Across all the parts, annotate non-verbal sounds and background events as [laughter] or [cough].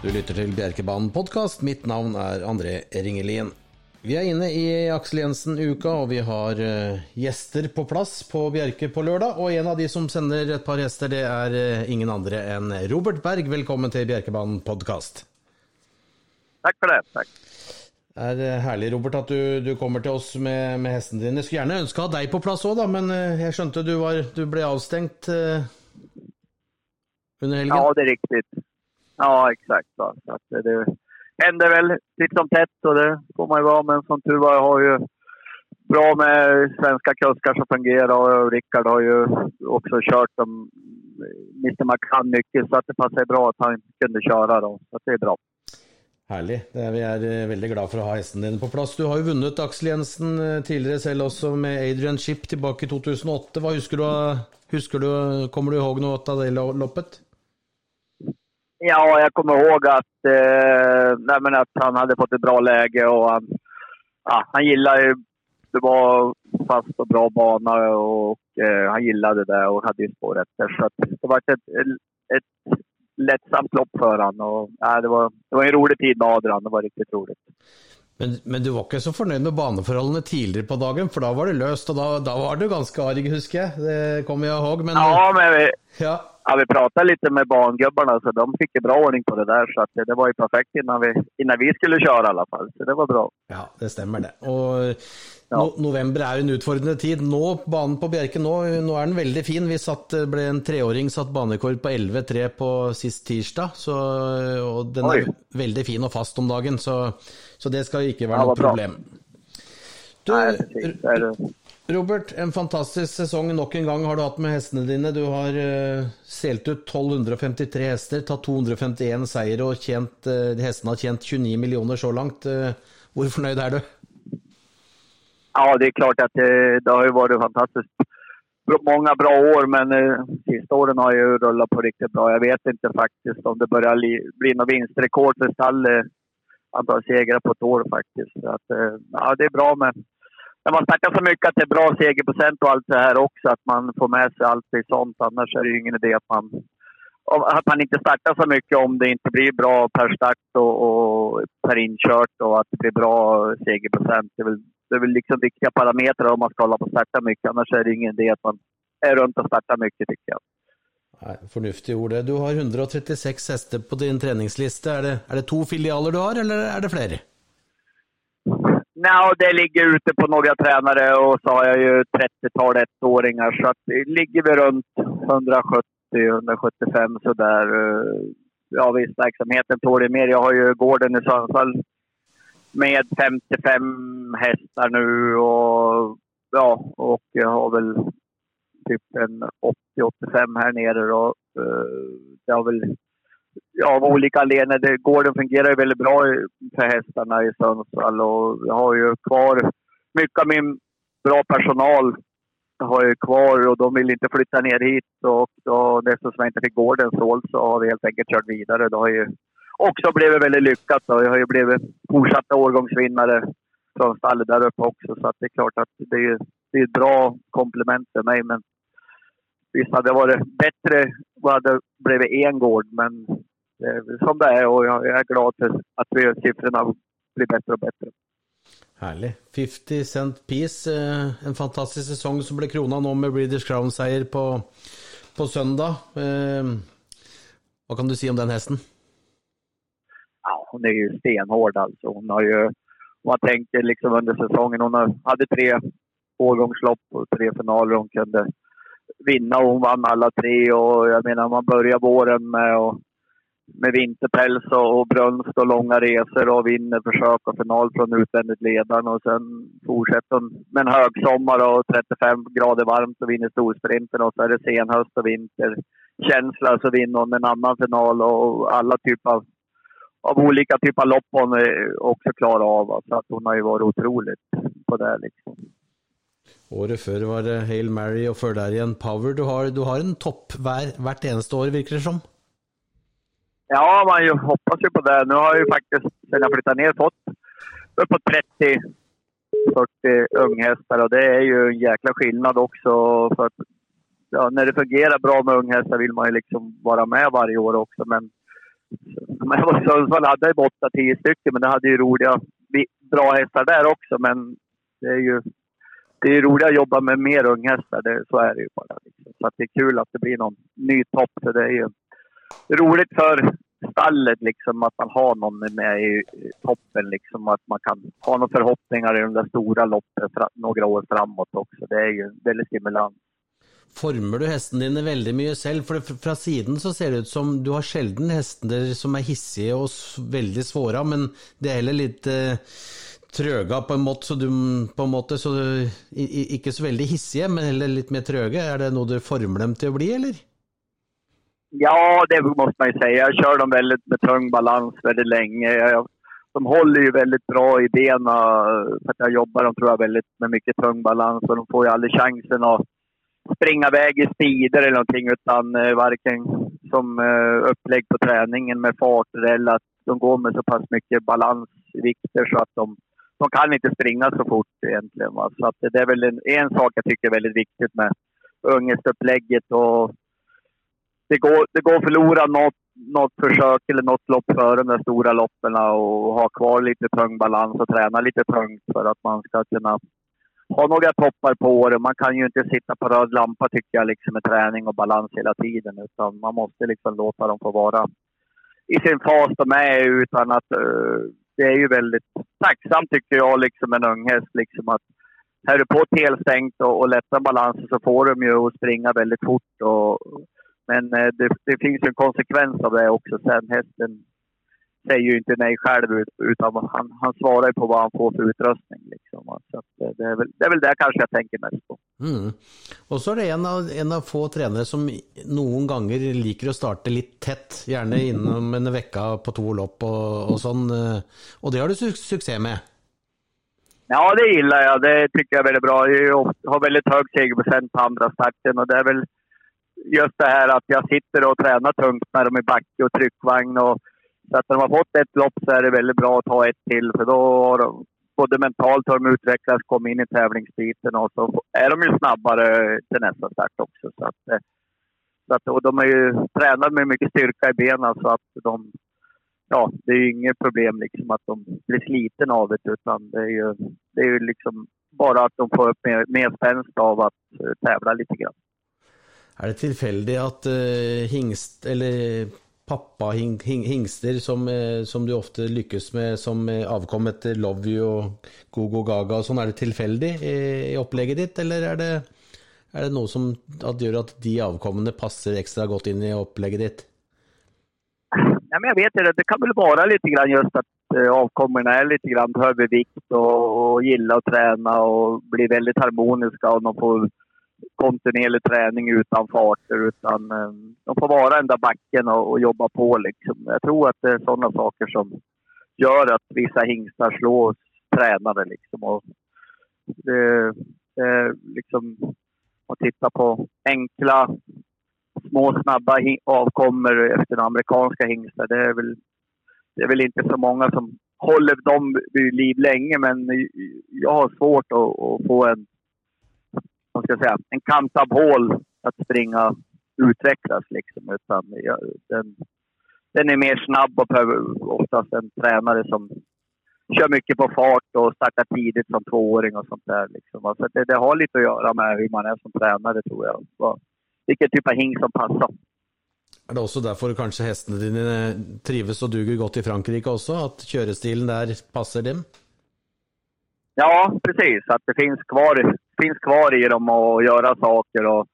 Du lytter til Bjerkebanen podkast. Mitt navn er André Ringelien. Vi er inne i Aksel Jensen-uka, og vi har uh, gjester på plass på Bjerke på lørdag. Og en av de som sender et par gjester, det er uh, ingen andre enn Robert Berg. Velkommen til Bjerkebanen podkast. Takk for det. Takk. Det er herlig, Robert, at du, du kommer til oss med, med hesten din. Jeg skulle gjerne ha deg på plass òg, men jeg skjønte du, var, du ble avstengt under helgen. Ja, det är riktigt. Ja, exakt. Va? Så att det händer väl titt som tätt och det får man ju vara. Men som tur var jag har ju bra med svenska kuskar som fungerar och Rickard har ju också kört dem Mr McCann mycket så att det passar bra att han kunde köra då. Så det är bra. Herlig. Vi är eh, väldigt glada för att ha hästen din på plats. Du har ju vunnit Axel Jensen eh, tidigare själv också med Adrian Chip tillbaka i 2008. Vad husker du? Eh, husker du kommer du ihåg något av det loppet? Ja, jag kommer ihåg att, eh, nej, att han hade fått ett bra läge och han, ja, han gillade ju... Det var fast och bra bana och eh, han gillade det och hade ju spår efter. Så det var ett, ett, lättsamt lopp för honom. Och, ja, det, var, det var en rolig tid med Adrian. Det var riktigt roligt. Men, men, du var ikke så fornøyd med baneforholdene tidligere på dagen, for da var det løst, og da, da var du ganske arg, husker jeg. Det kommer jeg ihåg. Men, ja, men ja. Ja, vi pratade lite med bangubbarna så de fick bra ordning på det där. Så att det var ju perfekt innan vi, innan vi skulle köra i alla fall. Så det var bra. Ja, det stämmer det. Och ja. no november är ju en utfordrande tid. Nå, banen på Bjerke, nå, nå är den väldigt fin. Vi satt, det blev en treåring satt banekord på 11-3 på sist tirsdag. Så, och den Oj. är väldigt fin och fast om dagen, så, så det ska inte vara ja, något problem. Du, Nej, precis. Robert, en fantastisk säsong. Nok en gång har du haft med hästarna dina. Du har eh, uh, seilt ut 1253 hästar, tagit 251 seger och tjent, uh, hästarna har tjänat 29 miljoner så långt. Uh, hur nöjd är du? Ja, det är klart att det, det har ju varit fantastiskt många bra år, men eh, sista åren har ju rullat på riktigt bra. Jag vet inte faktiskt om det börjar bli något vinstrekord för stall, antal segrar på ett år faktiskt. Så att, ja, det är bra med när man snackar så mycket att det är bra segerprocent och allt det här också, att man får med sig allt det sånt. Annars är det ju ingen idé att man, att man inte startar så mycket om det inte blir bra per start och, och per inkört och att det blir bra segerprocent. Det är väl, det är väl liksom viktiga parametrar om man ska hålla på och starta mycket. Annars är det ingen idé att man är runt och startar mycket tycker jag. Nej, förnuftigt ord. Du har 136 hästar på din träningslista. Är det, är det två filialer du har eller är det fler? Nej, det ligger ute på några tränare och så har jag ju 30-tal ettåringar. Så att ligger vi runt 170-175 sådär. Eh, ja visst, verksamheten tål det mer. Jag har ju gården i Sundsvall med 55 hästar nu och ja, och jag har väl typ en 80-85 här nere då. Eh, det har väl av olika anledningar. Gården fungerar väldigt bra för hästarna i Sundsvall och jag har ju kvar mycket av min bra personal har jag kvar och de vill inte flytta ner hit. Och då, eftersom jag inte fick gården såld så har vi helt enkelt kört vidare. Det har ju också blivit väldigt lyckat. Och jag har ju blivit fortsatta årgångsvinnare från stallet där uppe också. Så det är klart att det är, det är ett bra komplement för mig. Men visst hade det varit bättre om det hade blivit en gård, men som det är och jag är glad för att vi, siffrorna blir bättre och bättre. Härligt. 50 Cent Piece, eh, en fantastisk säsong som blev kronad nu med British Crown-seger på, på söndag. Eh, vad kan du säga om den hästen? Ja, hon är ju stenhård alltså. Hon har ju, om man tänker liksom under säsongen, hon hade tre årgångslopp och tre finaler hon kunde vinna och hon vann alla tre och jag menar man börjar våren med och med vinterpäls och, brunst och långa resor och vinner försök och final från utvändigt ledaren. Och sen fortsätter hon med en högsommar och 35 grader varmt och vinner storsprinten. Och så är det senhöst och vinterkänsla så vinner hon en annan final och alla typer av, av olika typer av lopp hon också klarar av. Så att hon har ju varit otroligt på det liksom. Året før var det Hail Mary, och för där igen Power. Du har, du har en topp hver, hvert eneste år, virker det som? Ja, man ju, hoppas ju på det. Nu har jag ju faktiskt, sen jag flyttade ner, fått uppåt 30 40 unghästar och det är ju en jäkla skillnad också. För att, ja, när det fungerar bra med unghästar vill man ju liksom vara med varje år också. Men när jag var i Sundsvall hade jag 8-10 stycken, men det hade ju roliga, bra hästar där också. Men det är ju det är roligare att jobba med mer unghästar, det, så är det ju bara. Liksom. Så att det är kul att det blir någon ny topp, för det är ju roligt för stallet liksom, att man har någon med i toppen. Liksom, att man kan ha några förhoppningar i de där stora loppen några år framåt också. Det är ju väldigt stimulant. Former du hästen din väldigt mycket själv? För från sidan så ser det ut som du har sällan hästar som är hissiga och väldigt svåra, men det är heller eh, tröga på en måte, så du på en måte så eh, du, inte så väldigt hissiga, men heller litt mer tröga. Är det något du formar dem till att bli, eller? Ja, det måste man ju säga. Jag kör dem väldigt med tung balans väldigt länge. Jag, de håller ju väldigt bra i benen. Eh, för att jag jobbar dem tror jag väldigt med mycket tung balans och de får ju aldrig chansen att springa iväg i speeder eller någonting utan eh, varken som eh, upplägg på träningen med fart eller att de går med så pass mycket balansvikter så att de, de kan inte springa så fort egentligen. Va? Så att det är väl en, en sak jag tycker är väldigt viktigt med ungestupplägget och det går, det går att förlora något, något försök eller något lopp före de där stora loppen och ha kvar lite tung balans och träna lite tungt för att man ska kunna ha några toppar på året. Man kan ju inte sitta på röd lampa tycker jag liksom med träning och balans hela tiden utan man måste liksom låta dem få vara i sin fas de är utan att uh, det är ju väldigt tacksamt tycker jag liksom en ung häst liksom att här är du på ett helstängt och, och lättar balansen så får de ju att springa väldigt fort och men eh, det, det, finns en konsekvens av det också. Sen hästen säger ju inte nej själv utan han, han svarar på vad han får för utrustning. Liksom. Så eh, det, är väl, det är väl det kanske jag tänker mest på. Mm. Och så är det en av, en av få tränare som någon gånger liker att starta lite tätt, gärna inom en vecka på två lopp och, och sån. Eh, och det har du su succé med? Ja, det gillar jag. Det tycker jag är väldigt bra. Jag har väldigt hög segerprocent på andra starten och det är väl just det här att jag sitter och tränar tungt med dem i backe och tryckvagn. Och, så att när de har fått ett lopp så är det väldigt bra att ta ett till. För då har de, både mentalt har de utvecklats, kommit in i tävlingsbiten och så är de ju snabbare till nästa start också. Så att, eh, så att, och de är ju tränade med mycket styrka i benen så att de... Ja, det är ju inget problem liksom att de blir sliten av det utan det är ju, det är ju liksom bara att de får upp mer, mer spänst av att eh, tävla lite grann. Är det tillfälligt att uh, hingst, eller pappa hing, hing, hingster som, uh, som du ofta lyckas med som eh, uh, avkommet Love You och Gogo Gaga och sånt, är det tillfälligt i, i upplägget ditt eller är det, är det något som att gör att de avkommande passar extra gott in i upplägget ditt? Ja, men jag vet inte, det kan väl vara lite grann just att eh, avkommorna är lite grann övervikt och, och gillar att träna och blir väldigt harmoniska och de får kontinuerlig träning utan farter. Utan, eh, de får vara den där backen och, och, jobba på. Liksom. Jag tror att det är sådana saker som gör att vissa hingstar slår tränare. Liksom. Och det, det, liksom, att titta på enkla, små, snabba avkommor efter den amerikanska hingstar. Det är, väl, det är väl inte så många som håller dem vid liv länge, men jag har svårt att, att få en vad ska säga, en kantad hål att springa utvecklas. Liksom. Utan, ja, den, den är mer snabb och behöver oftast en tränare som kör mycket på fart och startar tidigt som tvååring och sånt där. Liksom. Så det, det, har lite att göra med hur man är som tränare tror jag. Så, vilken typ av hing som passar. Är det också därför kanske hästarna dina trivs och duger gott i Frankrike också? Att körstilen där passar dem? Ja, precis. Att det finns kvar finns kvar i dem och göra saker och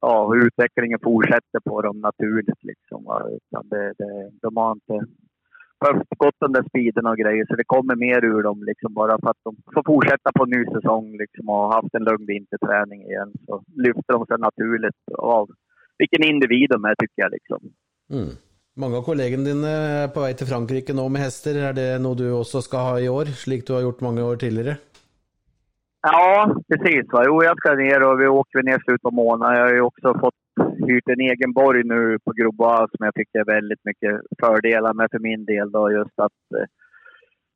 ja, utvecklingen fortsätter på dem naturligt. Liksom, Utan det, det, de har inte behövt gått de där speederna och grejer så det kommer mer ur dem liksom, bara för att de får fortsätta på en ny säsong liksom, och har haft en lugn vinterträning igen. Så lyfter de sig naturligt av vilken individ de är tycker jag. Liksom. Mm. Många av kollegorna dina är på väg till Frankrike nu med hästar. Är det något du också ska ha i år, slik du har gjort många år tidigare? Ja, precis. Va? Jo, jag ska ner och vi åker ner slutet av månaden. Jag har ju också fått hyrt en egen borg nu på Groboa som jag tycker är väldigt mycket fördelar med för min del. Då, just att eh,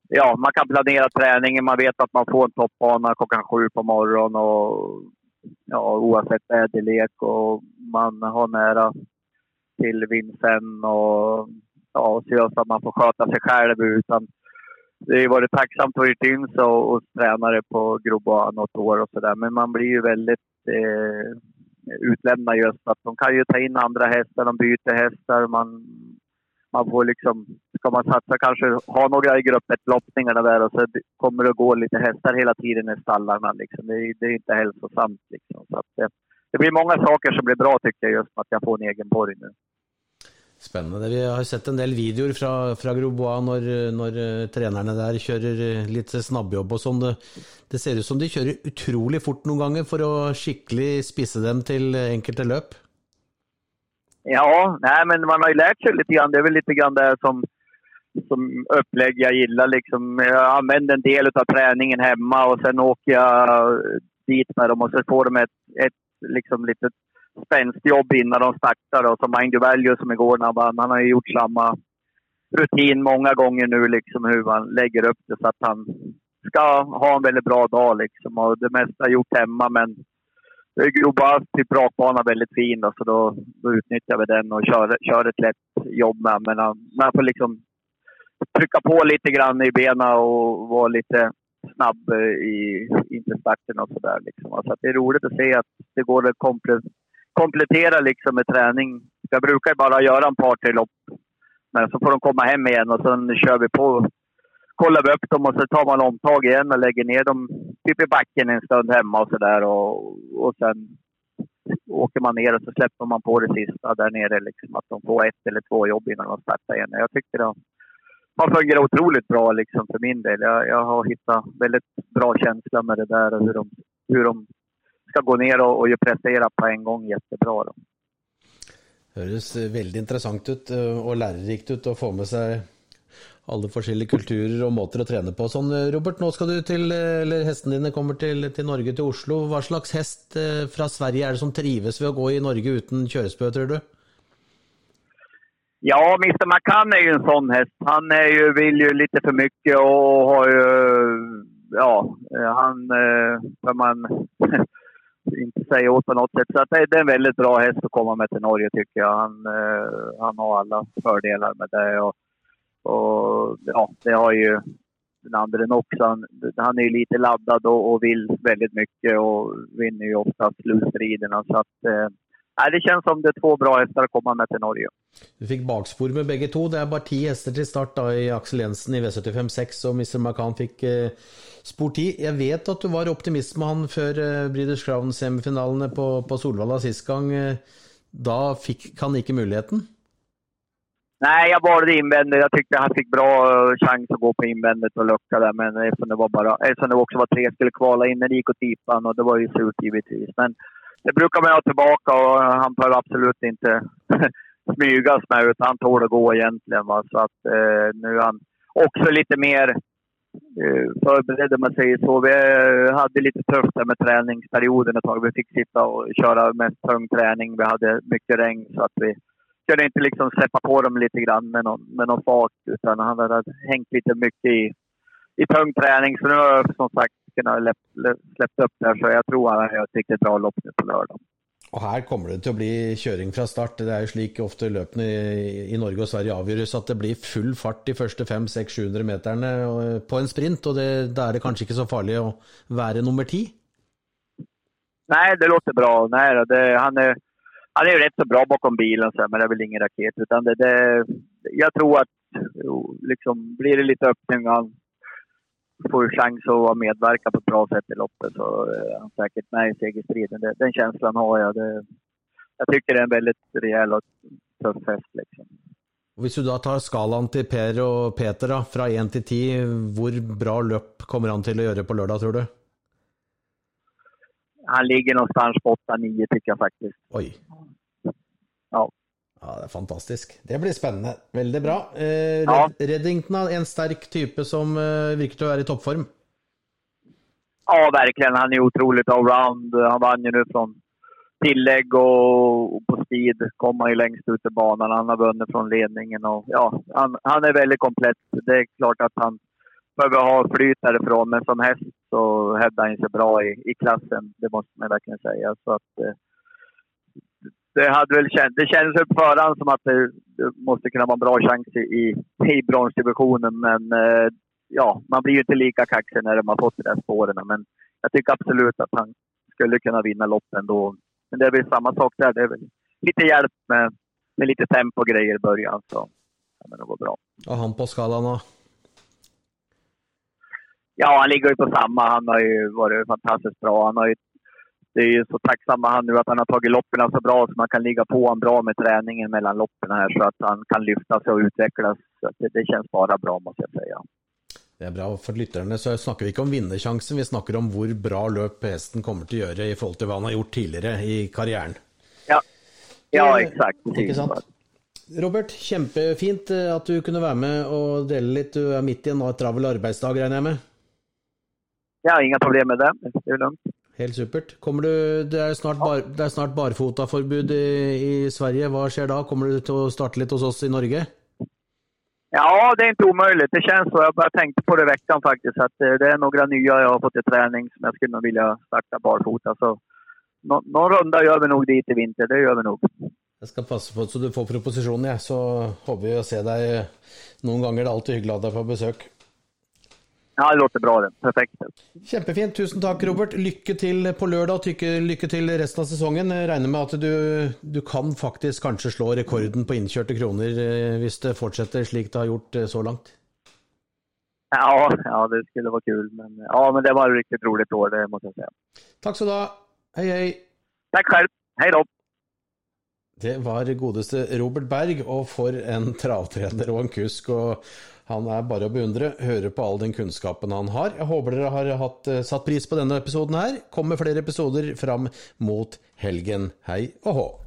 ja, man kan planera träningen. Man vet att man får en toppbana klockan sju på morgonen och ja, oavsett väderlek och man har nära till vintern och ja, så att man får sköta sig själv. Utan det har varit tacksamt att vara in och, och tränare på Groboa något år och sådär. Men man blir ju väldigt eh, utlämnad just att de kan ju ta in andra hästar, de byter hästar. Man, man får liksom, ska man satsa kanske, ha några i grupp loppningarna där och så kommer det att gå lite hästar hela tiden i stallarna. Liksom. Det, det, är inte hälsosamt. Liksom. Så att, det, det blir många saker som blir bra tycker jag just med att jag får en egen borg nu. Spännande. Vi har sett en del videor från fra Grobois när, när eh, trenerne der kjører eh, litt snabbjobb och sånn. Det, det, ser ut som de kör otroligt fort någon gånger för att skickligt spissa dem till enkelte løp. Ja, nej, men man har ju lärt sig lite grann. Det är väl lite grann det som, som upplägg jag gillar. Liksom. Jag använder en del av träningen hemma och sen åker jag dit med dem och så får de ett, ett liksom, litet svenskt jobb innan de startar. Och som Mind Value som igår när han vann, han har ju gjort samma rutin många gånger nu, liksom hur man lägger upp det så att han ska ha en väldigt bra dag. Liksom. Och det mesta är gjort hemma, men Grobas typ rakbana väldigt fin då, så då, då utnyttjar vi den och kör, kör ett lätt jobb med. Men man får liksom trycka på lite grann i benen och vara lite snabb i interstarten och sådär. Liksom. Så det är roligt att se att det går att komplettera liksom med träning. Jag brukar bara göra en par tre lopp. Men så får de komma hem igen och sen kör vi på. Kollar vi upp dem och så tar man omtag igen och lägger ner dem typ i backen en stund hemma och sådär. Och, och sen åker man ner och så släpper man på det sista där nere. Liksom, att de får ett eller två jobb innan de startar igen. Jag tycker det har fungerat otroligt bra liksom, för min del. Jag, jag har hittat väldigt bra känsla med det där och hur de, hur de ska gå ner och, och prestera på en gång jättebra. Då. Høres väldigt intressant ut och eh, lärorikt ut att få med sig alla olika kulturer och måter att träna på. Sånn, eh, Robert, nu ska du till, eh, eller hästen dine kommer till, till Norge, till Oslo. Vad slags häst från Sverige är det som trivs vid att gå i Norge utan körspö, tror du? Ja, Mr McCann är ju en sån häst. Han är ju, vill ju lite för mycket och har ju... Ja, han... För man [laughs] inte säga åt på något sätt. Så att det, är en väldigt bra häst att komma med till Norge tycker jag. Han, eh, han har alla fördelar med det. Och, och ja, det har ju den andra också. Han, han är lite laddad och, och, vill väldigt mycket och vinner ju ofta slutstriderna. Så att, eh, Nej, det känns som det är två bra hästar att komma med till Norge. Du fick bakspår med bägge två. Det är bara tio hästar till start då, i Axel Jensen i V75 6 och Mr. McCann fick eh, spor 10. Jag vet att du var optimist med han för eh, Breeders Crown semifinalen på, på Solvalla sist gång. Eh, då fick han inte möjligheten? Nej, jag valde invändigt. Jag tyckte han fick bra eh, chans att gå på invändigt och lucka där. Men eftersom det, var bara, eftersom det också var tre skulle kvala in, det gick åt tipan och det var ju surt givetvis. Men det brukar man ha tillbaka och han behöver absolut inte [laughs] smygas med utan han tål att gå egentligen. Va? Så att eh, nu är han också lite mer eh, förberedd om man säger så. Vi eh, hade lite tufft där med träningsperioden ett tag. Vi fick sitta och köra mest tung träning. Vi hade mycket regn så att vi kunde inte liksom släppa på dem lite grann med någon, med någon fart utan han hade hängt lite mycket i, i tung träning. Så nu har jag som sagt kunnat släppt upp där så jag tror han har ett riktigt bra lopp nu på lördag. Och här kommer det att bli köring från start. Det är ju slik ofta löpen i, i Norge och Sverige avgörs att det blir full fart de första 5 6 700 meterna på en sprint och det, då är det kanske inte så farligt att vara nummer 10. Nej, det låter bra. Nej, det, han, är, han är ju rätt så bra bakom bilen, så, men det är väl ingen raket. Utan det, det, jag tror att liksom, blir det lite öppning, han får chans att medverka på ett bra sätt i loppet så är han säkert med i segerstriden. Den känslan har jag. Det, jag tycker det är en väldigt rejäl och tuff häst. Liksom. Om du då tar skalan till Per och Peter då, från 1 till 10, hur bra lopp kommer han till att göra på lördag tror du? Han ligger någonstans på 8-9 tycker jag faktiskt. Oj. Ja. Det är fantastiskt. Det blir spännande. Väldigt bra. Eh, ja. Reddington är en stark typ som eh, verkar vara i toppform. Ja, verkligen. Han är otroligt allround. Han vann ju nu från tillägg och, och på speed kom han ju längst ut i banan. Han har vunnit från ledningen och ja, han, han är väldigt komplett. Det är klart att han behöver ha flyt därifrån, men som häst så hävdar han sig bra i, i klassen. Det måste man verkligen säga. Så att, eh, det, hade väl känt, det kändes på förhand som att det, måste kunna vara en bra chans i, i bronsdivisionen. Men eh, ja, man blir ju inte lika kaxig när har fått de där spåren. Men jag tycker absolut att han skulle kunna vinna loppet ändå. Men det är väl samma sak där. Det är väl lite hjälp med, med lite tempo och grejer i början. Så ja, men det går bra. Och han på skalan då? Ja, han ligger ju på samma. Han har ju varit fantastiskt bra. Han har ju, det är ju så tacksamma han nu att han har tagit loppen så bra så man kan ligga på honom bra med träningen mellan loppen här så att han kan lyfta sig och utvecklas. Så det, det känns bara bra måste jag säga. Det är bra. For lytterne så snakker vi inte om vinnersjansen, vi snakker om hur bra løp hästen kommer til å gjøre i förhållande till vad han har gjort tidigare i karriären. Ja, ja exakt. Ikke sant? Robert, kjempefint eh, att du kunde vara med och dela lite. Du är mitt i en travel arbetsdag, regner jag med? Ja, inga problem med det. Det är lugnt. Helt supert. Du, det är snart, bar, det är snart barfotaforbud i, i Sverige. Vad sker då? Kommer du till att starta lite hos oss i Norge? Ja, det är inte omöjligt. Det känns så. Jag bara tänkte på det i veckan faktiskt. Att eh, det är några nya jag har fått i träning som jag skulle vilja starta barfota. Så nå någon runda gör vi nog dit i vinter. Det gör vi nog. Jag ska passa på så du får propositionen, ja. så hoppas vi att se dig någon gånger. Det är alltid hyggligt att ha dig på besök. Ja, det låter bra det. Perfekt. Kjempefint. Tusen tack Robert. Lycka till på lördag och lycka till resten av säsongen. Jag räknar med att du, du kan faktiskt kanske slå rekorden på inkörda kronor om eh, det fortsätter slik det har gjort eh, så långt. Ja, ja, det skulle vara kul. Men, ja, men det var ett riktigt roligt år, det måste jag säga. Tack så du. Hej, hej. Tack själv. Hej då. Det var godeste Robert Berg, och for en travtrener och en kusk. Och han er bare å beundre. Hører på all den kunnskapen han har. Jeg håper dere har hatt, eh, satt pris på denne episoden her. Kommer flere episoder fram mot helgen. Hei og hå!